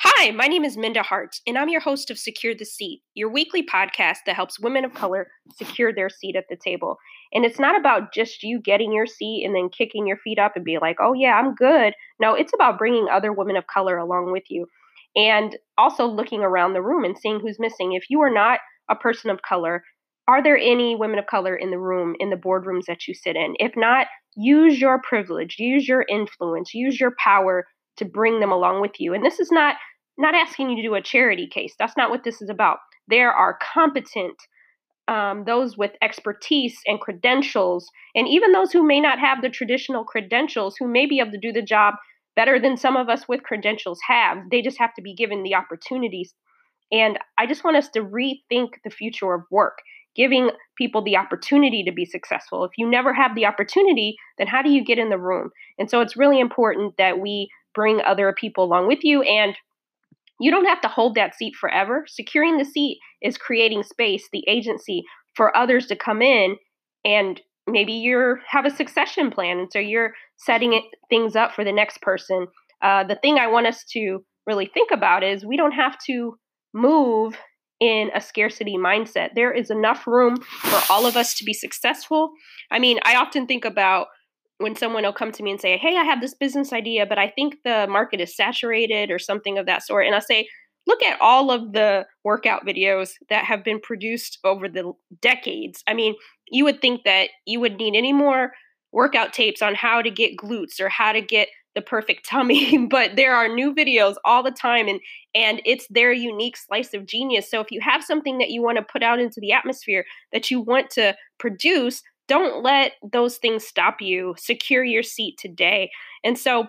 Hi, my name is Minda Harts, and I'm your host of Secure the Seat, your weekly podcast that helps women of color secure their seat at the table. And it's not about just you getting your seat and then kicking your feet up and be like, oh, yeah, I'm good. No, it's about bringing other women of color along with you and also looking around the room and seeing who's missing. If you are not a person of color, are there any women of color in the room, in the boardrooms that you sit in? If not, use your privilege, use your influence, use your power to bring them along with you. And this is not not asking you to do a charity case. That's not what this is about. There are competent um, those with expertise and credentials, and even those who may not have the traditional credentials, who may be able to do the job better than some of us with credentials have. They just have to be given the opportunities. And I just want us to rethink the future of work, giving people the opportunity to be successful. If you never have the opportunity, then how do you get in the room? And so it's really important that we bring other people along with you and you don't have to hold that seat forever. Securing the seat is creating space, the agency for others to come in and maybe you have a succession plan and so you're setting it, things up for the next person. Uh, the thing I want us to really think about is we don't have to move in a scarcity mindset. There is enough room for all of us to be successful. I mean, I often think about when someone will come to me and say, Hey, I have this business idea, but I think the market is saturated or something of that sort. And I say, Look at all of the workout videos that have been produced over the decades. I mean, you would think that you would need any more workout tapes on how to get glutes or how to get the perfect tummy but there are new videos all the time and and it's their unique slice of genius so if you have something that you want to put out into the atmosphere that you want to produce don't let those things stop you. Secure your seat today. And so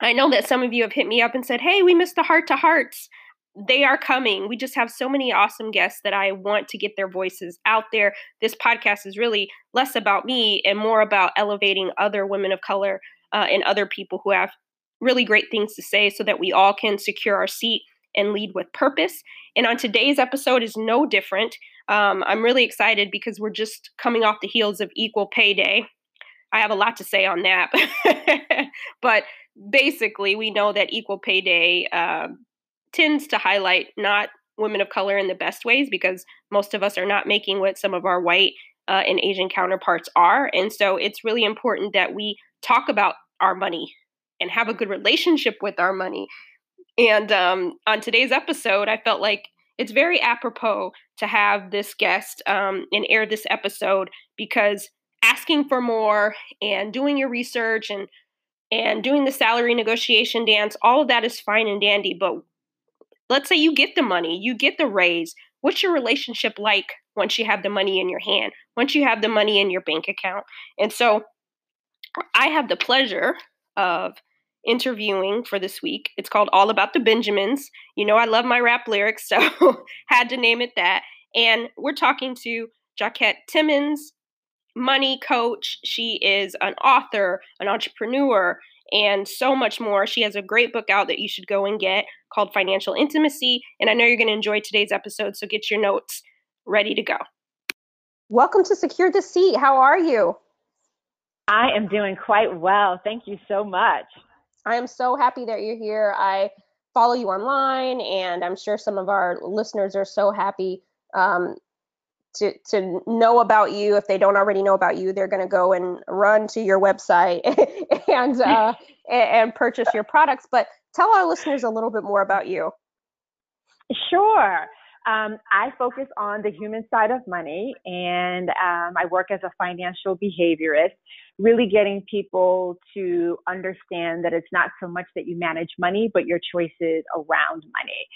I know that some of you have hit me up and said, hey, we missed the heart to hearts. They are coming. We just have so many awesome guests that I want to get their voices out there. This podcast is really less about me and more about elevating other women of color uh, and other people who have really great things to say so that we all can secure our seat and lead with purpose. And on today's episode is no different. Um, I'm really excited because we're just coming off the heels of Equal Pay Day. I have a lot to say on that, but basically, we know that Equal Pay Day uh, tends to highlight not women of color in the best ways because most of us are not making what some of our white uh, and Asian counterparts are. And so it's really important that we talk about our money and have a good relationship with our money. And um, on today's episode, I felt like it's very apropos to have this guest um, and air this episode because asking for more and doing your research and and doing the salary negotiation dance all of that is fine and dandy but let's say you get the money you get the raise what's your relationship like once you have the money in your hand once you have the money in your bank account? And so i have the pleasure of interviewing for this week. It's called All About the Benjamins. You know, I love my rap lyrics, so had to name it that. And we're talking to Jacquette Timmons, money coach. She is an author, an entrepreneur, and so much more. She has a great book out that you should go and get called Financial Intimacy. And I know you're going to enjoy today's episode, so get your notes ready to go. Welcome to Secure the Seat. How are you? I am doing quite well. Thank you so much. I am so happy that you're here. I follow you online, and I'm sure some of our listeners are so happy um, to to know about you. If they don't already know about you, they're going to go and run to your website and uh, and purchase your products. But tell our listeners a little bit more about you. Sure. Um, I focus on the human side of money, and um, I work as a financial behaviorist, really getting people to understand that it's not so much that you manage money, but your choices around money.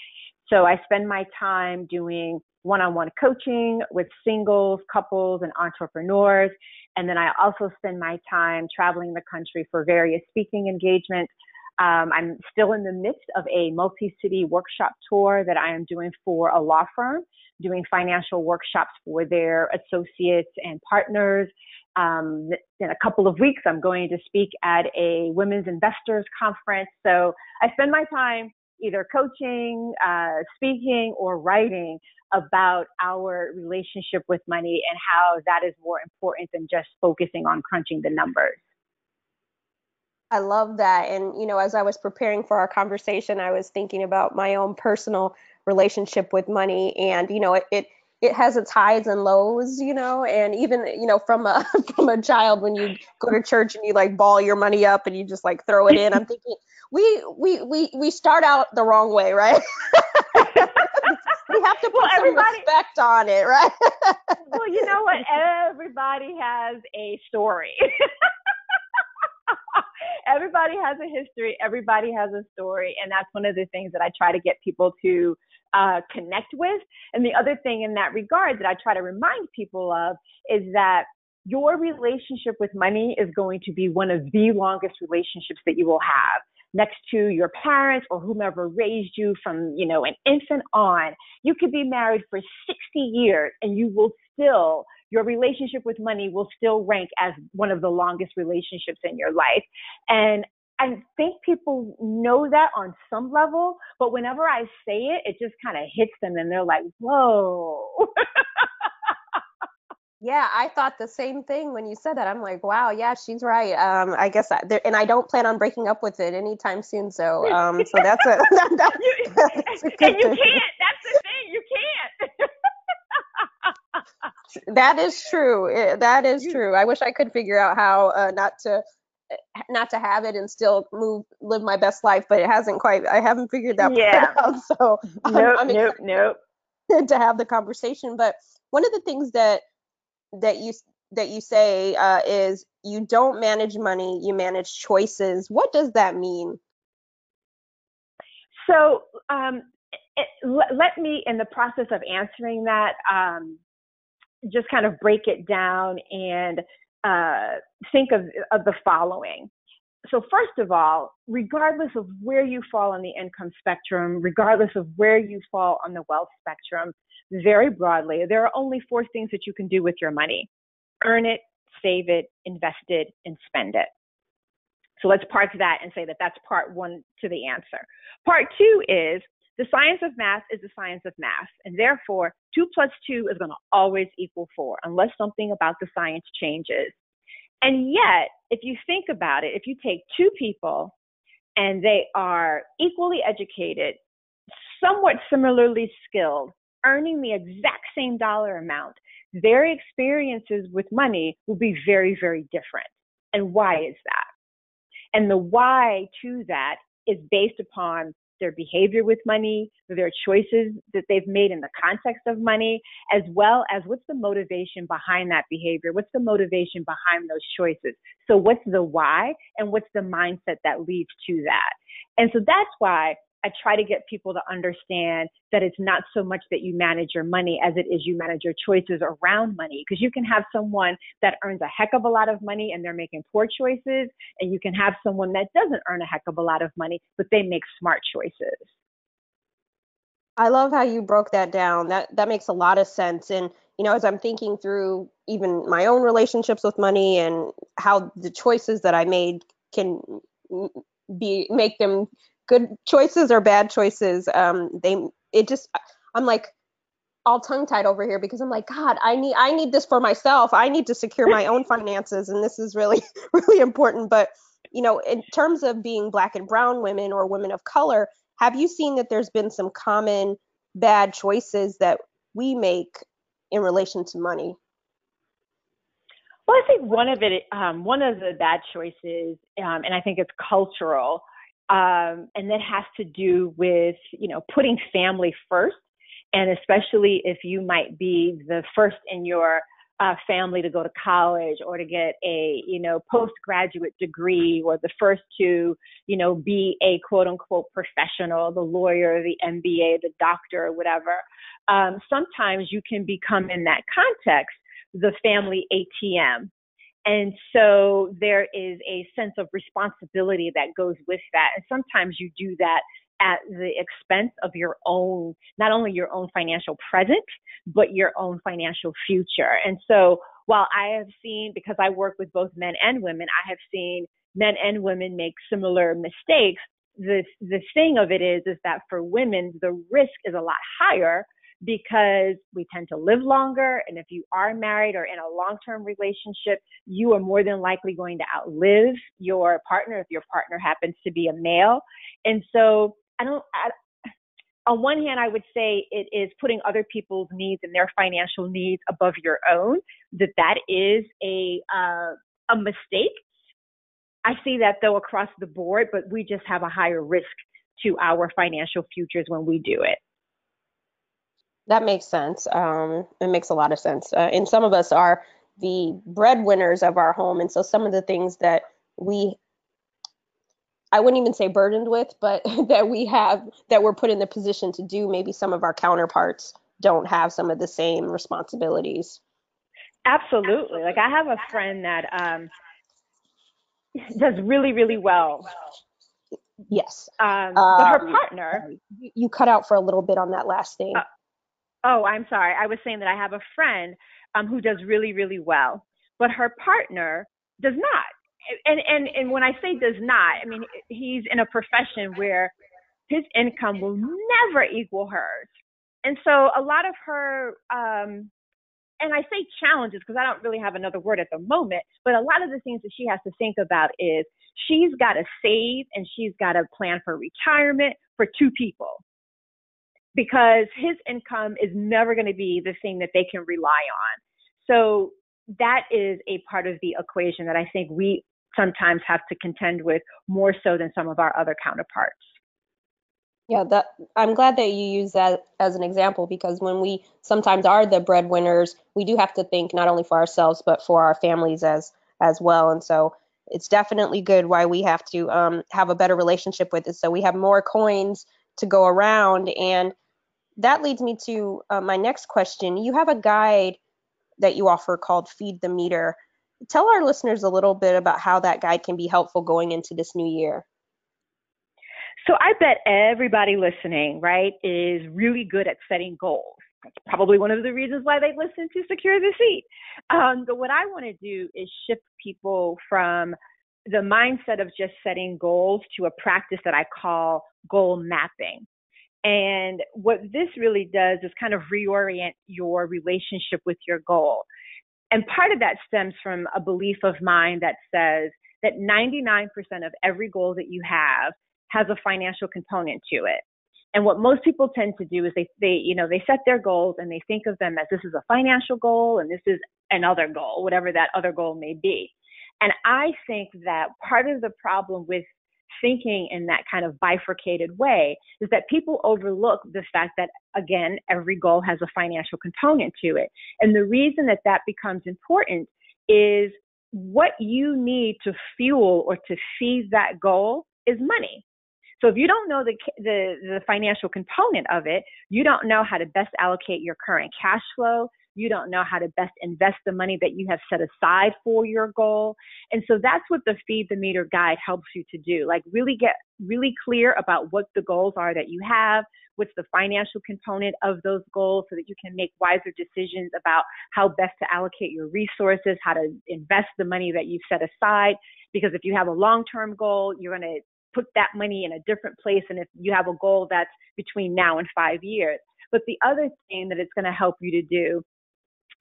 So I spend my time doing one on one coaching with singles, couples, and entrepreneurs. And then I also spend my time traveling the country for various speaking engagements um, I'm still in the midst of a multi city workshop tour that I am doing for a law firm, doing financial workshops for their associates and partners. Um, in a couple of weeks, I'm going to speak at a women's investors conference. So I spend my time either coaching, uh, speaking, or writing about our relationship with money and how that is more important than just focusing on crunching the numbers. I love that. And, you know, as I was preparing for our conversation, I was thinking about my own personal relationship with money. And, you know, it, it, it has its highs and lows, you know, and even, you know, from a from a child when you go to church and you like ball your money up and you just like throw it in. I'm thinking we we we we start out the wrong way, right? we have to put well, some respect on it, right? well, you know what? Everybody has a story. everybody has a history, everybody has a story, and that's one of the things that I try to get people to uh, connect with. And the other thing in that regard that I try to remind people of is that your relationship with money is going to be one of the longest relationships that you will have next to your parents or whomever raised you from, you know, an infant on. You could be married for 60 years and you will still your relationship with money will still rank as one of the longest relationships in your life. And I think people know that on some level, but whenever I say it, it just kind of hits them and they're like, whoa. yeah, I thought the same thing when you said that. I'm like, wow, yeah, she's right. Um, I guess, that, and I don't plan on breaking up with it anytime soon. So, um, so that's a, that, that, that's a and you thing. can't. That's the thing. You can't that is true. That is true. I wish I could figure out how uh, not to not to have it and still move live my best life, but it hasn't quite. I haven't figured that yeah. out. So nope, I'm, I'm nope, nope. to have the conversation. But one of the things that that you that you say uh, is you don't manage money, you manage choices. What does that mean? So um, it, let me, in the process of answering that, um, just kind of break it down and uh, think of, of the following. So, first of all, regardless of where you fall on the income spectrum, regardless of where you fall on the wealth spectrum, very broadly, there are only four things that you can do with your money earn it, save it, invest it, and spend it. So let's park that and say that that's part one to the answer. Part two is the science of math is the science of math, and therefore, 2 plus 2 is going to always equal 4 unless something about the science changes. And yet, if you think about it, if you take two people and they are equally educated, somewhat similarly skilled, earning the exact same dollar amount, their experiences with money will be very, very different. And why is that? And the why to that is based upon their behavior with money, their choices that they've made in the context of money, as well as what's the motivation behind that behavior? What's the motivation behind those choices? So, what's the why and what's the mindset that leads to that? And so that's why I try to get people to understand that it's not so much that you manage your money as it is you manage your choices around money. Because you can have someone that earns a heck of a lot of money and they're making poor choices, and you can have someone that doesn't earn a heck of a lot of money, but they make smart choices. I love how you broke that down. That that makes a lot of sense. And you know, as I'm thinking through even my own relationships with money and how the choices that I made can be make them good choices or bad choices. Um they it just i'm like all tongue tied over here because i'm like god i need i need this for myself. I need to secure my own finances and this is really really important. But you know in terms of being black and brown women or women of color have you seen that there's been some common bad choices that we make in relation to money? Well, I think one of it, um, one of the bad choices, um, and I think it's cultural, um, and that has to do with you know putting family first. And especially if you might be the first in your uh, family to go to college or to get a you know postgraduate degree or the first to you know be a quote unquote professional the lawyer the mba the doctor or whatever um, sometimes you can become in that context the family atm and so there is a sense of responsibility that goes with that. And sometimes you do that at the expense of your own, not only your own financial present, but your own financial future. And so while I have seen, because I work with both men and women, I have seen men and women make similar mistakes. The, the thing of it is, is that for women, the risk is a lot higher because we tend to live longer. And if you are married or in a long term relationship, you are more than likely going to outlive your partner if your partner happens to be a male. And so I don't, I, on one hand, I would say it is putting other people's needs and their financial needs above your own. That that is a uh, a mistake. I see that though across the board, but we just have a higher risk to our financial futures when we do it. That makes sense. Um, it makes a lot of sense. Uh, and some of us are the breadwinners of our home, and so some of the things that we I wouldn't even say burdened with, but that we have that we're put in the position to do, maybe some of our counterparts don't have some of the same responsibilities. Absolutely. Like I have a friend that um, does really, really well. Yes. Um, but her um, partner. You cut out for a little bit on that last thing. Uh, Oh, I'm sorry. I was saying that I have a friend um, who does really, really well, but her partner does not. And and and when I say does not, I mean he's in a profession where his income will never equal hers, and so a lot of her um, and I say challenges because I don't really have another word at the moment, but a lot of the things that she has to think about is she's got to save and she's got to plan for retirement for two people because his income is never going to be the thing that they can rely on. So that is a part of the equation that I think we sometimes have to contend with more so than some of our other counterparts. Yeah, that I'm glad that you use that as an example because when we sometimes are the breadwinners, we do have to think not only for ourselves but for our families as as well. And so it's definitely good why we have to um, have a better relationship with it. So we have more coins to go around and that leads me to uh, my next question. You have a guide that you offer called Feed the Meter. Tell our listeners a little bit about how that guide can be helpful going into this new year. So I bet everybody listening, right, is really good at setting goals. That's probably one of the reasons why they listen to Secure the Seat. Um, but what I want to do is shift people from the mindset of just setting goals to a practice that I call goal mapping. And what this really does is kind of reorient your relationship with your goal. And part of that stems from a belief of mine that says that 99% of every goal that you have has a financial component to it. And what most people tend to do is they, they, you know, they set their goals and they think of them as this is a financial goal and this is another goal, whatever that other goal may be. And I think that part of the problem with thinking in that kind of bifurcated way is that people overlook the fact that again every goal has a financial component to it. And the reason that that becomes important is what you need to fuel or to feed that goal is money. So if you don't know the, the, the financial component of it, you don't know how to best allocate your current cash flow you don't know how to best invest the money that you have set aside for your goal. And so that's what the Feed the Meter guide helps you to do. Like really get really clear about what the goals are that you have, what's the financial component of those goals so that you can make wiser decisions about how best to allocate your resources, how to invest the money that you've set aside. Because if you have a long term goal, you're going to put that money in a different place and if you have a goal that's between now and five years. But the other thing that it's going to help you to do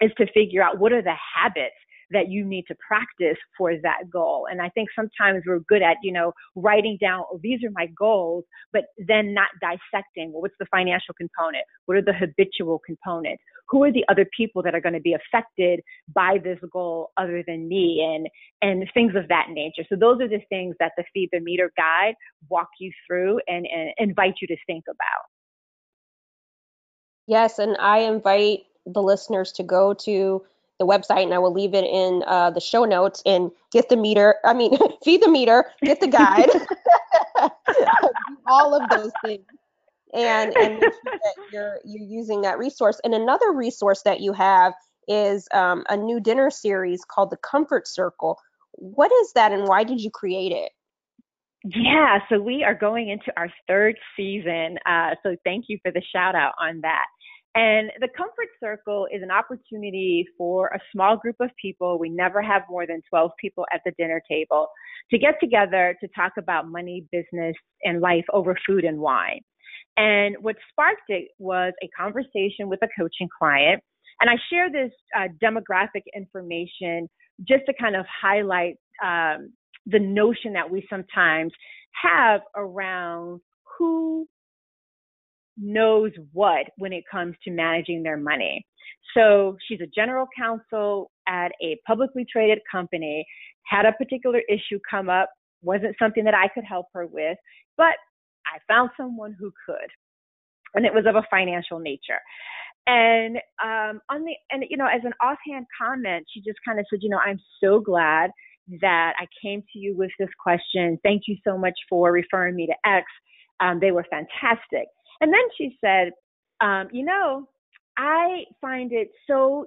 is to figure out what are the habits that you need to practice for that goal. And I think sometimes we're good at, you know, writing down, oh, these are my goals, but then not dissecting, well, what's the financial component? What are the habitual components? Who are the other people that are going to be affected by this goal other than me and and things of that nature. So those are the things that the Feed the Meter guide walk you through and, and invite you to think about. Yes, and I invite the listeners to go to the website and I will leave it in uh, the show notes and get the meter. I mean, feed the meter, get the guide, all of those things. And, and make sure that you're, you're using that resource. And another resource that you have is um, a new dinner series called the Comfort Circle. What is that and why did you create it? Yeah, so we are going into our third season. Uh, so thank you for the shout out on that. And the comfort circle is an opportunity for a small group of people. We never have more than 12 people at the dinner table to get together to talk about money, business, and life over food and wine. And what sparked it was a conversation with a coaching client. And I share this uh, demographic information just to kind of highlight um, the notion that we sometimes have around who knows what when it comes to managing their money. So she's a general counsel at a publicly traded company, had a particular issue come up, wasn't something that I could help her with, but I found someone who could. And it was of a financial nature. And um, on the and you know, as an offhand comment, she just kind of said, you know, I'm so glad that I came to you with this question. Thank you so much for referring me to X. Um, they were fantastic. And then she said, um, you know, I find it so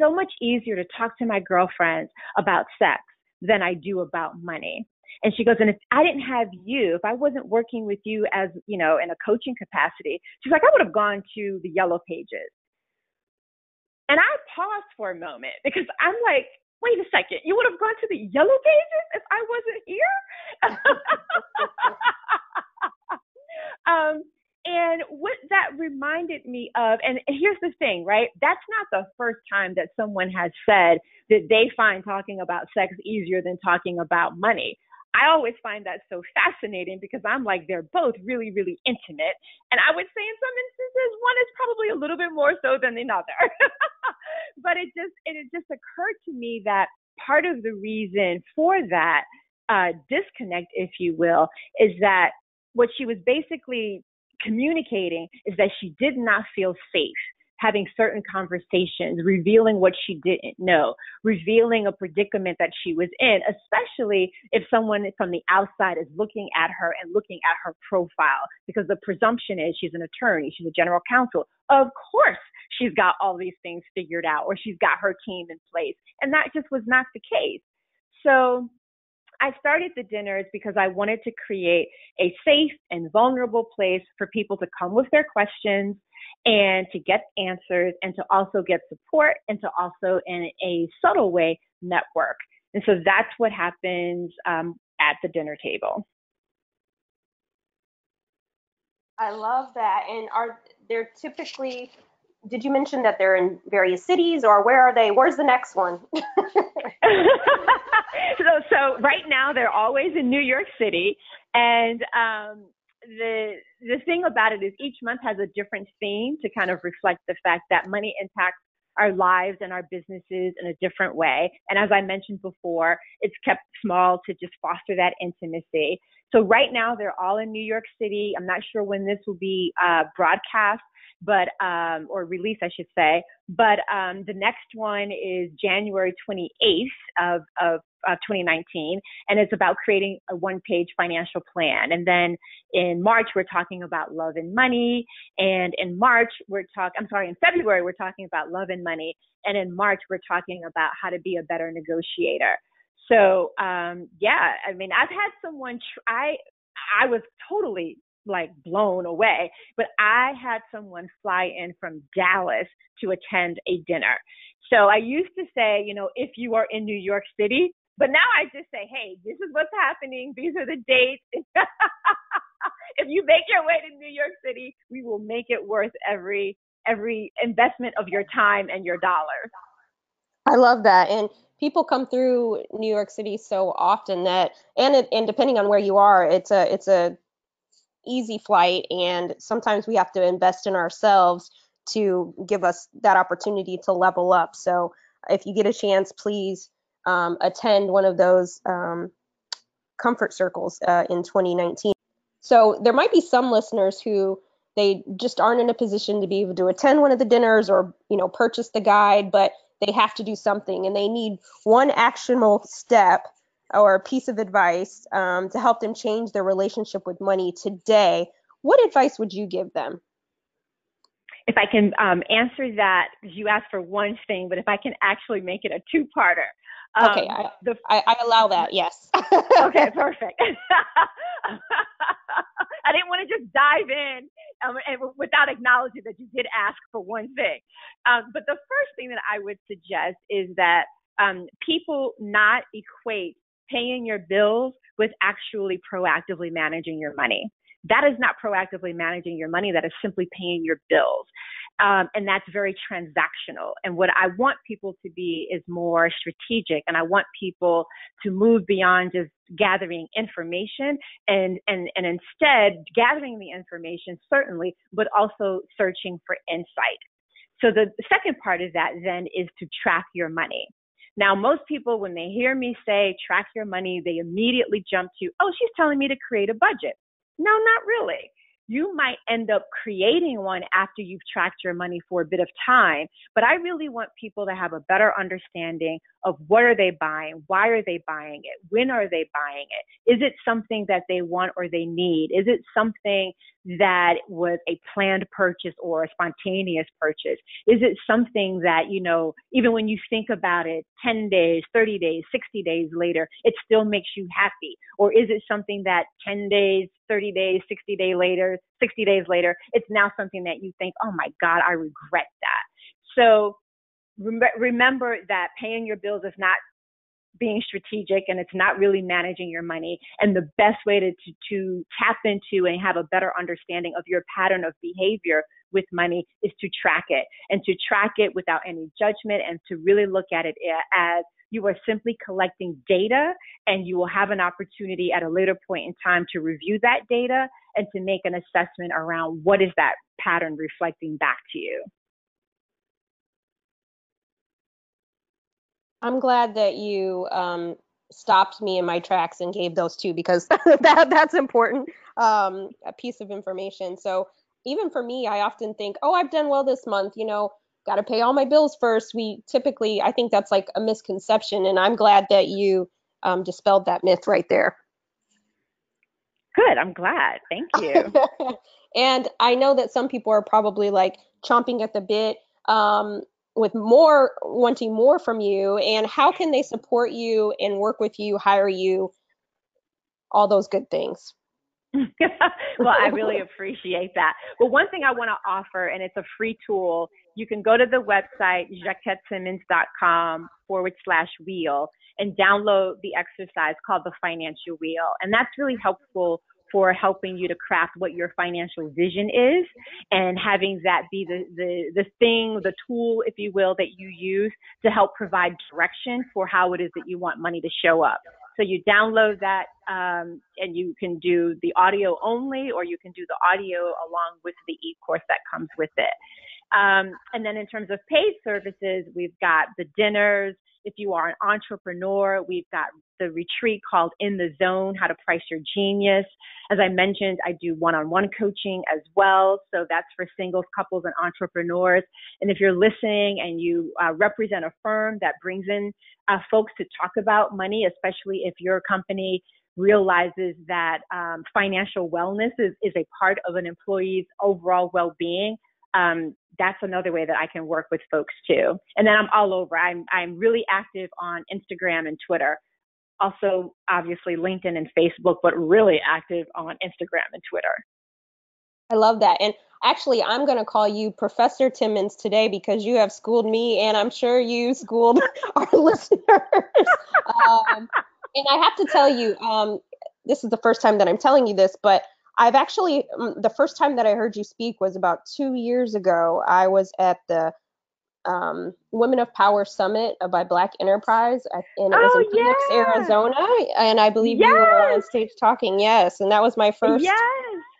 so much easier to talk to my girlfriends about sex than I do about money. And she goes, and if I didn't have you, if I wasn't working with you as, you know, in a coaching capacity, she's like, I would have gone to the yellow pages. And I paused for a moment because I'm like, wait a second, you would have gone to the yellow pages if I wasn't here? um, and what that reminded me of, and here's the thing, right? That's not the first time that someone has said that they find talking about sex easier than talking about money. I always find that so fascinating because I'm like, they're both really, really intimate. And I would say in some instances, one is probably a little bit more so than the other. but it just, it, just occurred to me that part of the reason for that uh, disconnect, if you will, is that what she was basically communicating is that she did not feel safe having certain conversations, revealing what she didn't know, revealing a predicament that she was in, especially if someone from the outside is looking at her and looking at her profile, because the presumption is she's an attorney, she's a general counsel. Of course, she's got all these things figured out, or she's got her team in place. And that just was not the case. So I started the dinners because I wanted to create a safe and vulnerable place for people to come with their questions and to get answers and to also get support and to also, in a subtle way, network. And so that's what happens um, at the dinner table. I love that. And are there typically did you mention that they're in various cities or where are they? Where's the next one? so, so right now they're always in New York City, and um, the the thing about it is each month has a different theme to kind of reflect the fact that money impacts our lives and our businesses in a different way. And as I mentioned before, it's kept small to just foster that intimacy. So right now they're all in New York City. I'm not sure when this will be uh, broadcast, but um, or release, I should say. But um, the next one is January 28th of, of, of 2019, and it's about creating a one-page financial plan. And then in March, we're talking about love and money, and in March, we're talking. I'm sorry, in February, we're talking about love and money, and in March, we're talking about how to be a better negotiator. So um, yeah, I mean, I've had someone try. I was totally like blown away. But I had someone fly in from Dallas to attend a dinner. So I used to say, you know, if you are in New York City, but now I just say, hey, this is what's happening. These are the dates. if you make your way to New York City, we will make it worth every every investment of your time and your dollars. I love that. And people come through New York City so often that and it, and depending on where you are, it's a it's a easy flight and sometimes we have to invest in ourselves to give us that opportunity to level up. So if you get a chance please um, attend one of those um, comfort circles uh, in 2019 so there might be some listeners who they just aren't in a position to be able to attend one of the dinners or you know purchase the guide but they have to do something and they need one actionable step or a piece of advice um, to help them change their relationship with money today, what advice would you give them? If I can um, answer that, because you asked for one thing, but if I can actually make it a two-parter. Um, okay, I, the, I, I, allow that. Yes. okay, perfect. I didn't want to just dive in um, and without acknowledging that you did ask for one thing. Um, but the first thing that I would suggest is that um, people not equate paying your bills with actually proactively managing your money. that is not proactively managing your money. That is simply paying your bills. Um, and that's very transactional. And what I want people to be is more strategic. And I want people to move beyond just gathering information and, and, and instead gathering the information, certainly, but also searching for insight. So the second part of that then is to track your money. Now, most people, when they hear me say track your money, they immediately jump to, oh, she's telling me to create a budget. No, not really you might end up creating one after you've tracked your money for a bit of time. But I really want people to have a better understanding of what are they buying? Why are they buying it? When are they buying it? Is it something that they want or they need? Is it something that was a planned purchase or a spontaneous purchase? Is it something that, you know, even when you think about it 10 days, 30 days, 60 days later, it still makes you happy? Or is it something that 10 days, 30 days, 60 days later, 60 days later, it's now something that you think, oh my God, I regret that. So remember that paying your bills is not being strategic and it's not really managing your money. And the best way to, to, to, tap into and have a better understanding of your pattern of behavior with money is to track it and to track it without any judgment and to really look at it as you are simply collecting data and you will have an opportunity at a later point in time to review that data and to make an assessment around what is that pattern reflecting back to you. I'm glad that you um, stopped me in my tracks and gave those two because that that's important um, a piece of information. So even for me, I often think, oh, I've done well this month. You know, got to pay all my bills first. We typically, I think that's like a misconception, and I'm glad that you um, dispelled that myth right there. Good. I'm glad. Thank you. and I know that some people are probably like chomping at the bit. Um, with more wanting more from you and how can they support you and work with you hire you all those good things? Well i really appreciate that. Well one thing i want to offer and it's a free tool you can go to the website jacquettetimmons.com forward slash wheel and download the exercise called the financial wheel. And that's really helpful for helping you to craft what your financial vision is and having that be the, the, the thing, the tool, if you will, that you use to help provide direction for how it is that you want money to show up. So you download that um, and you can do the audio only or you can do the audio along with the e-course that comes with it. Um, and then in terms of paid services, we've got the dinners, if you are an entrepreneur, we've got the retreat called In the Zone How to Price Your Genius. As I mentioned, I do one on one coaching as well. So that's for singles, couples, and entrepreneurs. And if you're listening and you uh, represent a firm that brings in uh, folks to talk about money, especially if your company realizes that um, financial wellness is, is a part of an employee's overall well being, um, that's another way that I can work with folks too. And then I'm all over. I'm I'm really active on Instagram and Twitter. Also, obviously LinkedIn and Facebook, but really active on Instagram and Twitter. I love that. And actually, I'm going to call you Professor Timmons today because you have schooled me, and I'm sure you schooled our listeners. Um, and I have to tell you, um, this is the first time that I'm telling you this, but I've actually, mm, the first time that I heard you speak was about two years ago. I was at the um, Women of Power Summit by Black Enterprise, and it was oh, in Phoenix, Arizona. And I believe yes. you were on stage talking. Yes, and that was my first yes.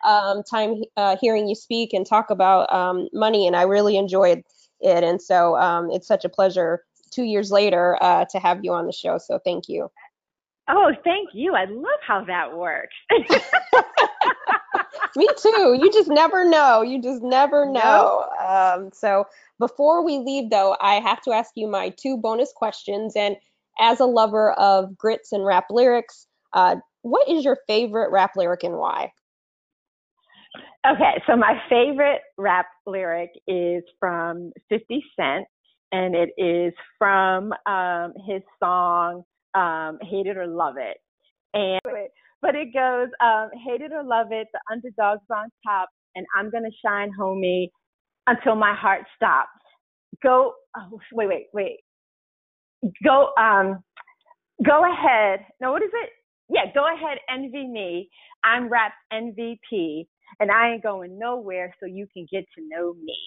um, time uh, hearing you speak and talk about um, money, and I really enjoyed it. And so um, it's such a pleasure two years later uh, to have you on the show. So thank you. Oh, thank you. I love how that works. Me too. You just never know. You just never know. Um, so before we leave, though, I have to ask you my two bonus questions. And as a lover of grits and rap lyrics, uh, what is your favorite rap lyric and why? Okay, so my favorite rap lyric is from 50 Cent, and it is from um, his song um, Hate It or Love It. And but it goes, um, hate it or love it, the underdog's on top, and I'm gonna shine, homie, until my heart stops. Go, oh, wait, wait, wait. Go, um, go ahead. No, what is it? yeah, go ahead, envy me. I'm Raps MVP, and I ain't going nowhere so you can get to know me.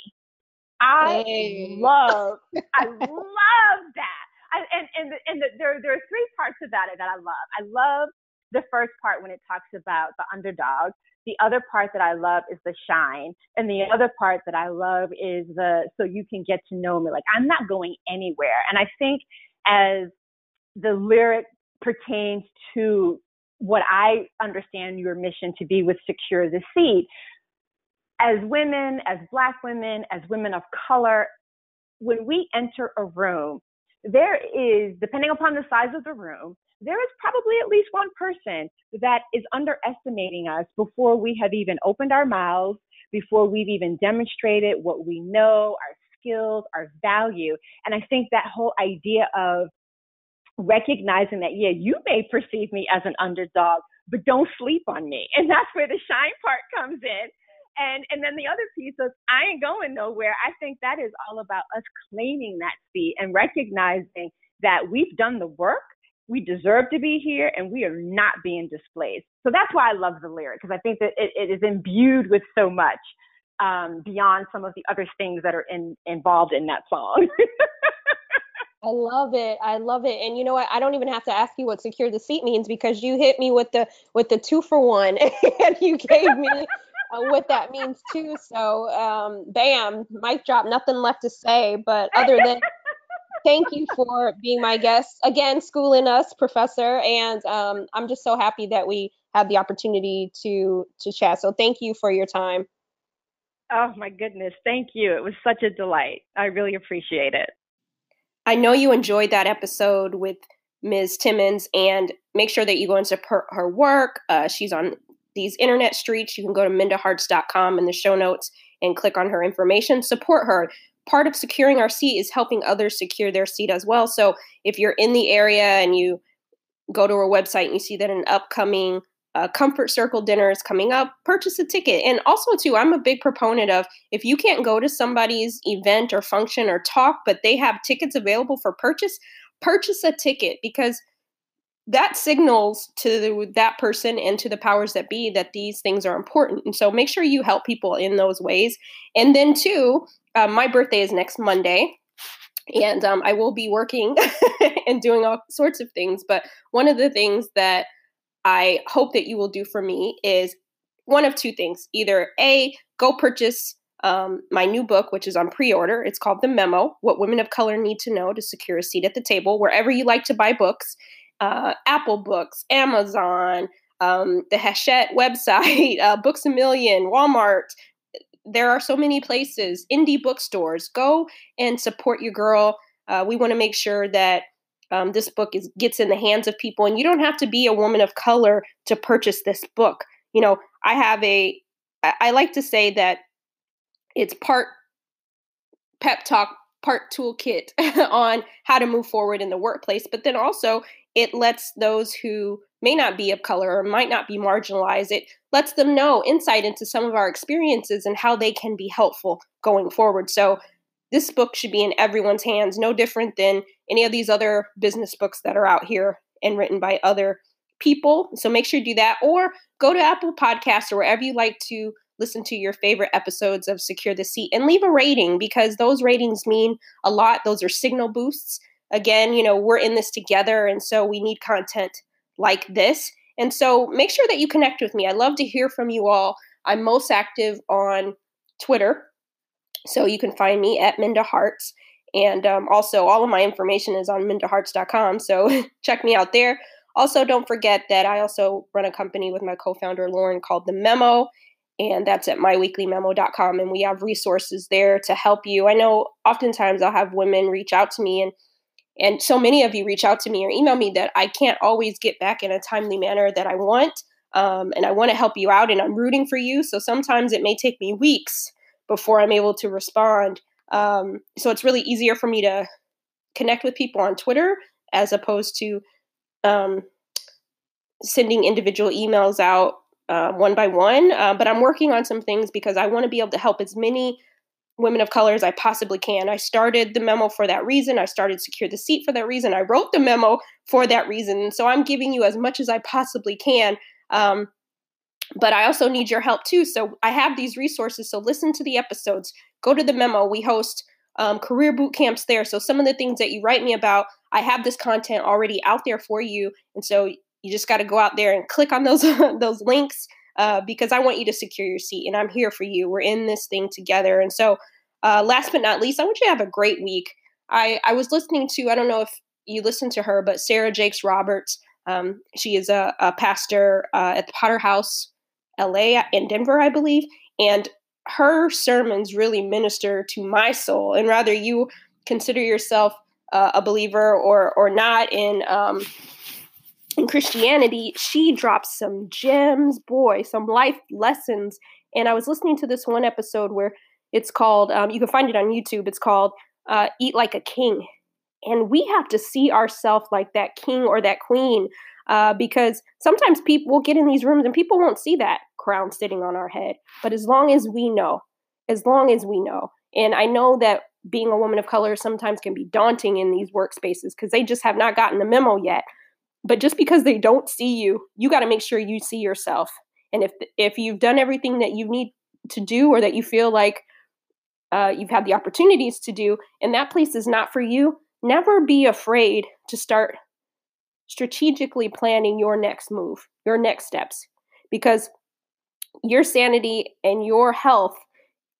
I hey. love, I love that. I, and and and the, there there are three parts about that that I love. I love the first part when it talks about the underdog. The other part that I love is the shine, and the other part that I love is the so you can get to know me. Like I'm not going anywhere, and I think as the lyric pertains to what I understand your mission to be with Secure the Seat. As women, as Black women, as women of color, when we enter a room, there is, depending upon the size of the room, there is probably at least one person that is underestimating us before we have even opened our mouths, before we've even demonstrated what we know, our skills, our value. And I think that whole idea of recognizing that, yeah, you may perceive me as an underdog, but don't sleep on me. And that's where the shine part comes in. And and then the other piece of I ain't going nowhere. I think that is all about us claiming that seat and recognizing that we've done the work, we deserve to be here, and we are not being displaced. So that's why I love the lyric because I think that it, it is imbued with so much um, beyond some of the other things that are in, involved in that song. I love it. I love it. And you know what? I don't even have to ask you what secure the seat means because you hit me with the with the two for one and you gave me uh, what that means too. So, um, bam, mic drop. Nothing left to say, but other than thank you for being my guest again, schooling us, Professor. And um, I'm just so happy that we had the opportunity to to chat. So, thank you for your time. Oh my goodness, thank you. It was such a delight. I really appreciate it. I know you enjoyed that episode with Ms. Timmons, and make sure that you go and support her work. Uh, she's on these internet streets. You can go to mindaharts.com in the show notes and click on her information. Support her. Part of securing our seat is helping others secure their seat as well. So if you're in the area and you go to her website and you see that an upcoming a comfort circle dinner is coming up purchase a ticket and also too i'm a big proponent of if you can't go to somebody's event or function or talk but they have tickets available for purchase purchase a ticket because that signals to that person and to the powers that be that these things are important and so make sure you help people in those ways and then too uh, my birthday is next monday and um, i will be working and doing all sorts of things but one of the things that I hope that you will do for me is one of two things. Either A, go purchase um, my new book, which is on pre order. It's called The Memo What Women of Color Need to Know to Secure a Seat at the Table, wherever you like to buy books uh, Apple Books, Amazon, um, the Hachette website, uh, Books a Million, Walmart. There are so many places, indie bookstores. Go and support your girl. Uh, we want to make sure that um, this book is gets in the hands of people and you don't have to be a woman of color to purchase this book you know i have a i like to say that it's part pep talk part toolkit on how to move forward in the workplace but then also it lets those who may not be of color or might not be marginalized it lets them know insight into some of our experiences and how they can be helpful going forward so this book should be in everyone's hands, no different than any of these other business books that are out here and written by other people. So make sure you do that or go to Apple Podcasts or wherever you like to listen to your favorite episodes of Secure the Seat and leave a rating because those ratings mean a lot. Those are signal boosts. Again, you know, we're in this together and so we need content like this. And so make sure that you connect with me. I love to hear from you all. I'm most active on Twitter so you can find me at Minda Harts. And um, also, all of my information is on mindaharts.com. So check me out there. Also, don't forget that I also run a company with my co founder, Lauren, called The Memo. And that's at myweeklymemo.com. And we have resources there to help you. I know oftentimes I'll have women reach out to me, and, and so many of you reach out to me or email me that I can't always get back in a timely manner that I want. Um, and I want to help you out, and I'm rooting for you. So sometimes it may take me weeks before I'm able to respond. Um, so it's really easier for me to connect with people on Twitter as opposed to um, sending individual emails out uh, one by one. Uh, but I'm working on some things because I want to be able to help as many women of color as I possibly can. I started the memo for that reason. I started Secure the Seat for that reason. I wrote the memo for that reason. So I'm giving you as much as I possibly can. Um, but I also need your help too. So I have these resources. So listen to the episodes, go to the memo. We host um, career boot camps there. So some of the things that you write me about, I have this content already out there for you. And so you just got to go out there and click on those those links uh, because I want you to secure your seat and I'm here for you. We're in this thing together. And so, uh, last but not least, I want you to have a great week. I, I was listening to, I don't know if you listened to her, but Sarah Jakes Roberts. Um, she is a, a pastor uh, at the Potter House, LA, in Denver, I believe. And her sermons really minister to my soul. And rather you consider yourself uh, a believer or, or not in um, in Christianity, she drops some gems, boy, some life lessons. And I was listening to this one episode where it's called, um, you can find it on YouTube, it's called uh, Eat Like a King. And we have to see ourselves like that king or that queen uh, because sometimes people will get in these rooms and people won't see that crown sitting on our head. But as long as we know, as long as we know, and I know that being a woman of color sometimes can be daunting in these workspaces because they just have not gotten the memo yet. But just because they don't see you, you got to make sure you see yourself. And if if you've done everything that you need to do, or that you feel like uh, you've had the opportunities to do, and that place is not for you, never be afraid to start strategically planning your next move, your next steps, because your sanity and your health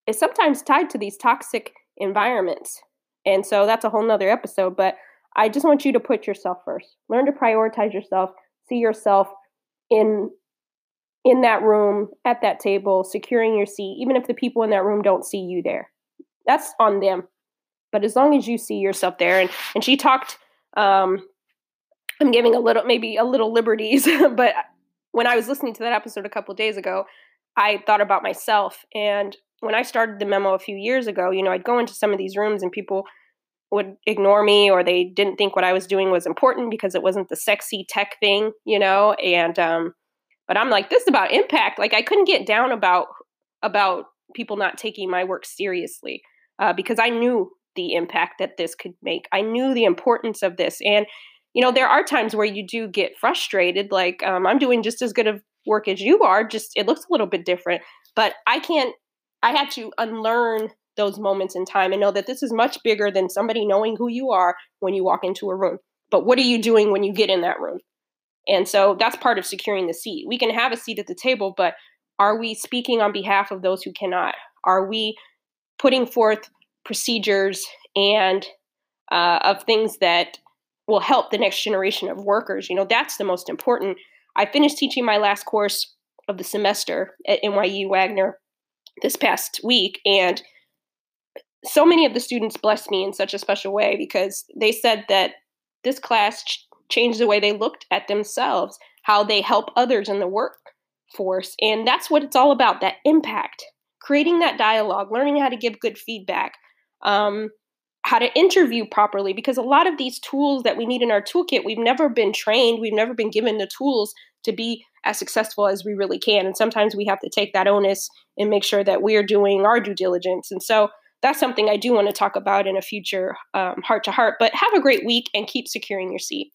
is sometimes tied to these toxic environments. And so that's a whole nother episode. But I just want you to put yourself first. Learn to prioritize yourself, see yourself in in that room at that table securing your seat even if the people in that room don't see you there. That's on them. But as long as you see yourself there and and she talked um i'm giving a little maybe a little liberties but when i was listening to that episode a couple days ago i thought about myself. And when i started the memo a few years ago you know i'd go into some of these rooms and people would ignore me or they didn't think what I was doing was important because it wasn't the sexy tech thing, you know, and um but I'm like this is about impact. Like I couldn't get down about about people not taking my work seriously uh, because I knew the impact that this could make. I knew the importance of this and you know there are times where you do get frustrated like um, i'm doing just as good of work as you are just it looks a little bit different but i can't i had to unlearn those moments in time and know that this is much bigger than somebody knowing who you are when you walk into a room. But what are you doing when you get in that room? And so that's part of securing the seat. We can have a seat at the table, but are we speaking on behalf of those who cannot? Are we putting forth procedures and uh, of things that will help the next generation of workers? You know, that's the most important. I finished teaching my last course of the semester at NYU Wagner this past week, and so many of the students blessed me in such a special way because they said that this class ch- changed the way they looked at themselves, how they help others in the workforce. And that's what it's all about that impact, creating that dialogue, learning how to give good feedback, um, how to interview properly. Because a lot of these tools that we need in our toolkit, we've never been trained, we've never been given the tools to be as successful as we really can. And sometimes we have to take that onus and make sure that we're doing our due diligence. And so, that's something I do want to talk about in a future um, heart to heart. But have a great week and keep securing your seat.